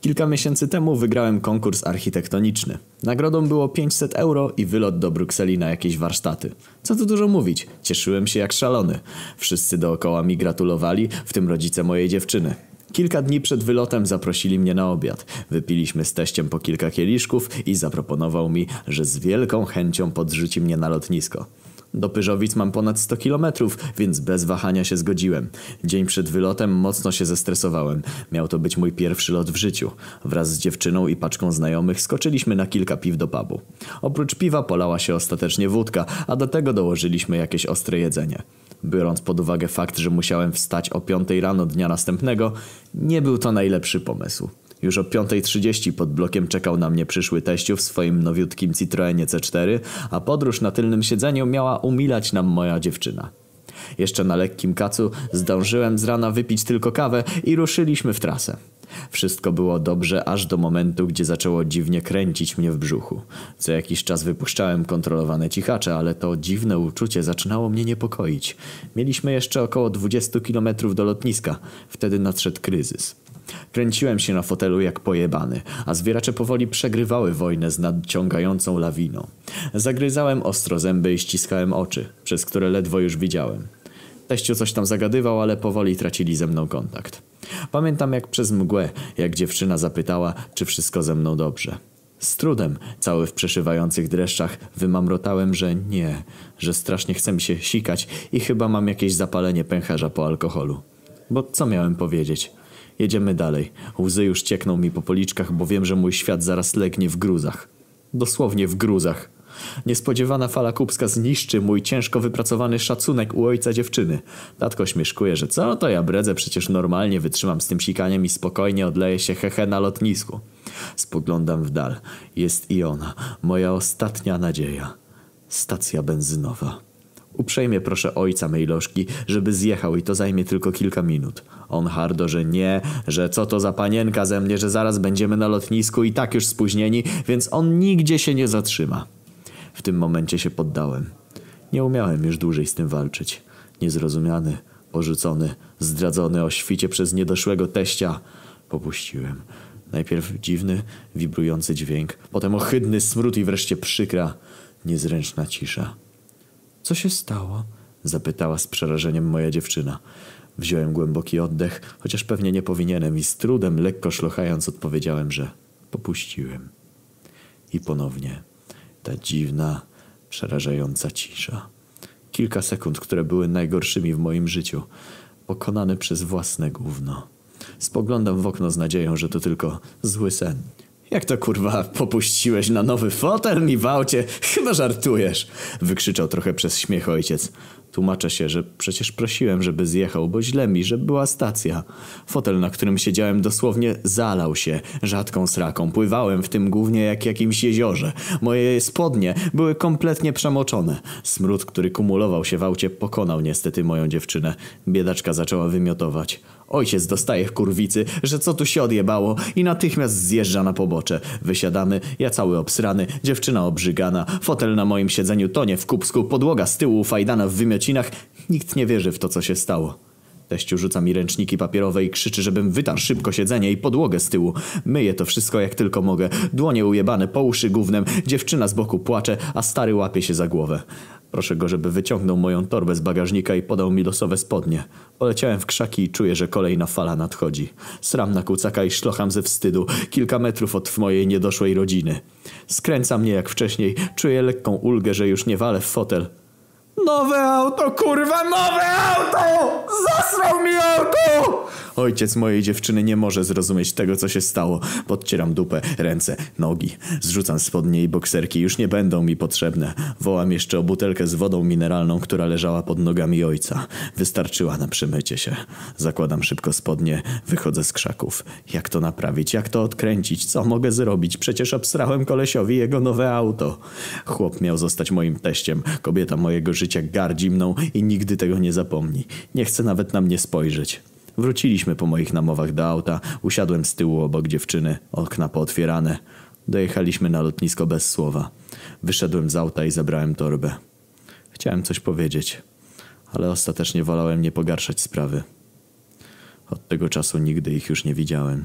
Kilka miesięcy temu wygrałem konkurs architektoniczny. Nagrodą było 500 euro i wylot do Brukseli na jakieś warsztaty. Co tu dużo mówić, cieszyłem się jak szalony. Wszyscy dookoła mi gratulowali, w tym rodzice mojej dziewczyny. Kilka dni przed wylotem zaprosili mnie na obiad. Wypiliśmy z teściem po kilka kieliszków i zaproponował mi, że z wielką chęcią podrzuci mnie na lotnisko. Do Pyżowic mam ponad 100 kilometrów, więc bez wahania się zgodziłem. Dzień przed wylotem mocno się zestresowałem. Miał to być mój pierwszy lot w życiu. Wraz z dziewczyną i paczką znajomych skoczyliśmy na kilka piw do pubu. Oprócz piwa polała się ostatecznie wódka, a do tego dołożyliśmy jakieś ostre jedzenie. Biorąc pod uwagę fakt, że musiałem wstać o 5 rano dnia następnego, nie był to najlepszy pomysł. Już o 5.30 pod blokiem czekał na mnie przyszły teściu w swoim nowiutkim Citroenie C4, a podróż na tylnym siedzeniu miała umilać nam moja dziewczyna. Jeszcze na lekkim kacu zdążyłem z rana wypić tylko kawę i ruszyliśmy w trasę. Wszystko było dobrze aż do momentu, gdzie zaczęło dziwnie kręcić mnie w brzuchu. Co jakiś czas wypuszczałem kontrolowane cichacze, ale to dziwne uczucie zaczynało mnie niepokoić. Mieliśmy jeszcze około 20 kilometrów do lotniska. Wtedy nadszedł kryzys. Kręciłem się na fotelu jak pojebany, a zwieracze powoli przegrywały wojnę z nadciągającą lawiną. Zagryzałem ostro zęby i ściskałem oczy, przez które ledwo już widziałem. Teściu coś tam zagadywał, ale powoli tracili ze mną kontakt. Pamiętam jak przez mgłę, jak dziewczyna zapytała, czy wszystko ze mną dobrze. Z trudem, cały w przeszywających dreszczach, wymamrotałem, że nie, że strasznie chce mi się sikać i chyba mam jakieś zapalenie pęcherza po alkoholu. Bo co miałem powiedzieć? Jedziemy dalej. Łzy już ciekną mi po policzkach, bo wiem, że mój świat zaraz legnie w gruzach. Dosłownie w gruzach. Niespodziewana fala kupska zniszczy mój ciężko wypracowany szacunek u ojca dziewczyny. Tatko śmieszkuje, że co to ja bredzę, przecież normalnie wytrzymam z tym sikaniem i spokojnie odleję się hehe na lotnisku. Spoglądam w dal. Jest i ona, moja ostatnia nadzieja. Stacja benzynowa. Uprzejmie proszę ojca mej żeby zjechał i to zajmie tylko kilka minut. On hardo, że nie, że co to za panienka ze mnie, że zaraz będziemy na lotnisku i tak już spóźnieni, więc on nigdzie się nie zatrzyma. W tym momencie się poddałem. Nie umiałem już dłużej z tym walczyć. Niezrozumiany, porzucony, zdradzony o świcie przez niedoszłego teścia, popuściłem. Najpierw dziwny, wibrujący dźwięk, potem ohydny smród i wreszcie przykra, niezręczna cisza. Co się stało? Zapytała z przerażeniem moja dziewczyna. Wziąłem głęboki oddech, chociaż pewnie nie powinienem i z trudem, lekko szlochając, odpowiedziałem, że popuściłem. I ponownie ta dziwna, przerażająca cisza. Kilka sekund, które były najgorszymi w moim życiu, pokonane przez własne gówno. Spoglądam w okno z nadzieją, że to tylko zły sen. Jak to kurwa popuściłeś na nowy fotel mi w aucie? Chyba żartujesz! Wykrzyczał trochę przez śmiech ojciec. Tłumaczę się, że przecież prosiłem, żeby zjechał, bo źle mi, że była stacja. Fotel, na którym siedziałem dosłownie zalał się rzadką sraką. Pływałem w tym głównie jak jakimś jeziorze. Moje spodnie były kompletnie przemoczone. Smród, który kumulował się w aucie pokonał niestety moją dziewczynę. Biedaczka zaczęła wymiotować. Ojciec dostaje w kurwicy, że co tu się odjebało i natychmiast zjeżdża na pobocze. Wysiadamy, ja cały obsrany, dziewczyna obrzygana, fotel na moim siedzeniu tonie w kubsku, podłoga z tyłu fajdana w Nikt nie wierzy w to, co się stało. Teściu rzuca mi ręczniki papierowe i krzyczy, żebym wytarł szybko siedzenie i podłogę z tyłu. Myję to wszystko jak tylko mogę. Dłonie ujebane po uszy gównem, dziewczyna z boku płacze, a stary łapie się za głowę. Proszę go, żeby wyciągnął moją torbę z bagażnika i podał mi losowe spodnie. Poleciałem w krzaki i czuję, że kolejna fala nadchodzi. Sram na kucaka i szlocham ze wstydu, kilka metrów od mojej niedoszłej rodziny. Skręca mnie jak wcześniej, czuję lekką ulgę, że już nie walę w fotel. Nowe auto, kurwa, nowe auto! Zasrał mi auto! Ojciec mojej dziewczyny nie może zrozumieć tego, co się stało. Podcieram dupę, ręce, nogi. Zrzucam spodnie i bokserki, już nie będą mi potrzebne. Wołam jeszcze o butelkę z wodą mineralną, która leżała pod nogami ojca. Wystarczyła na przemycie się. Zakładam szybko spodnie, wychodzę z krzaków. Jak to naprawić? Jak to odkręcić? Co mogę zrobić? Przecież obsrałem kolesiowi jego nowe auto. Chłop miał zostać moim teściem. Kobieta mojego życia gardzi mną i nigdy tego nie zapomni. Nie chce nawet na mnie spojrzeć. Wróciliśmy po moich namowach do auta. Usiadłem z tyłu obok dziewczyny, okna pootwierane. Dojechaliśmy na lotnisko bez słowa. Wyszedłem z auta i zabrałem torbę. Chciałem coś powiedzieć, ale ostatecznie wolałem nie pogarszać sprawy. Od tego czasu nigdy ich już nie widziałem.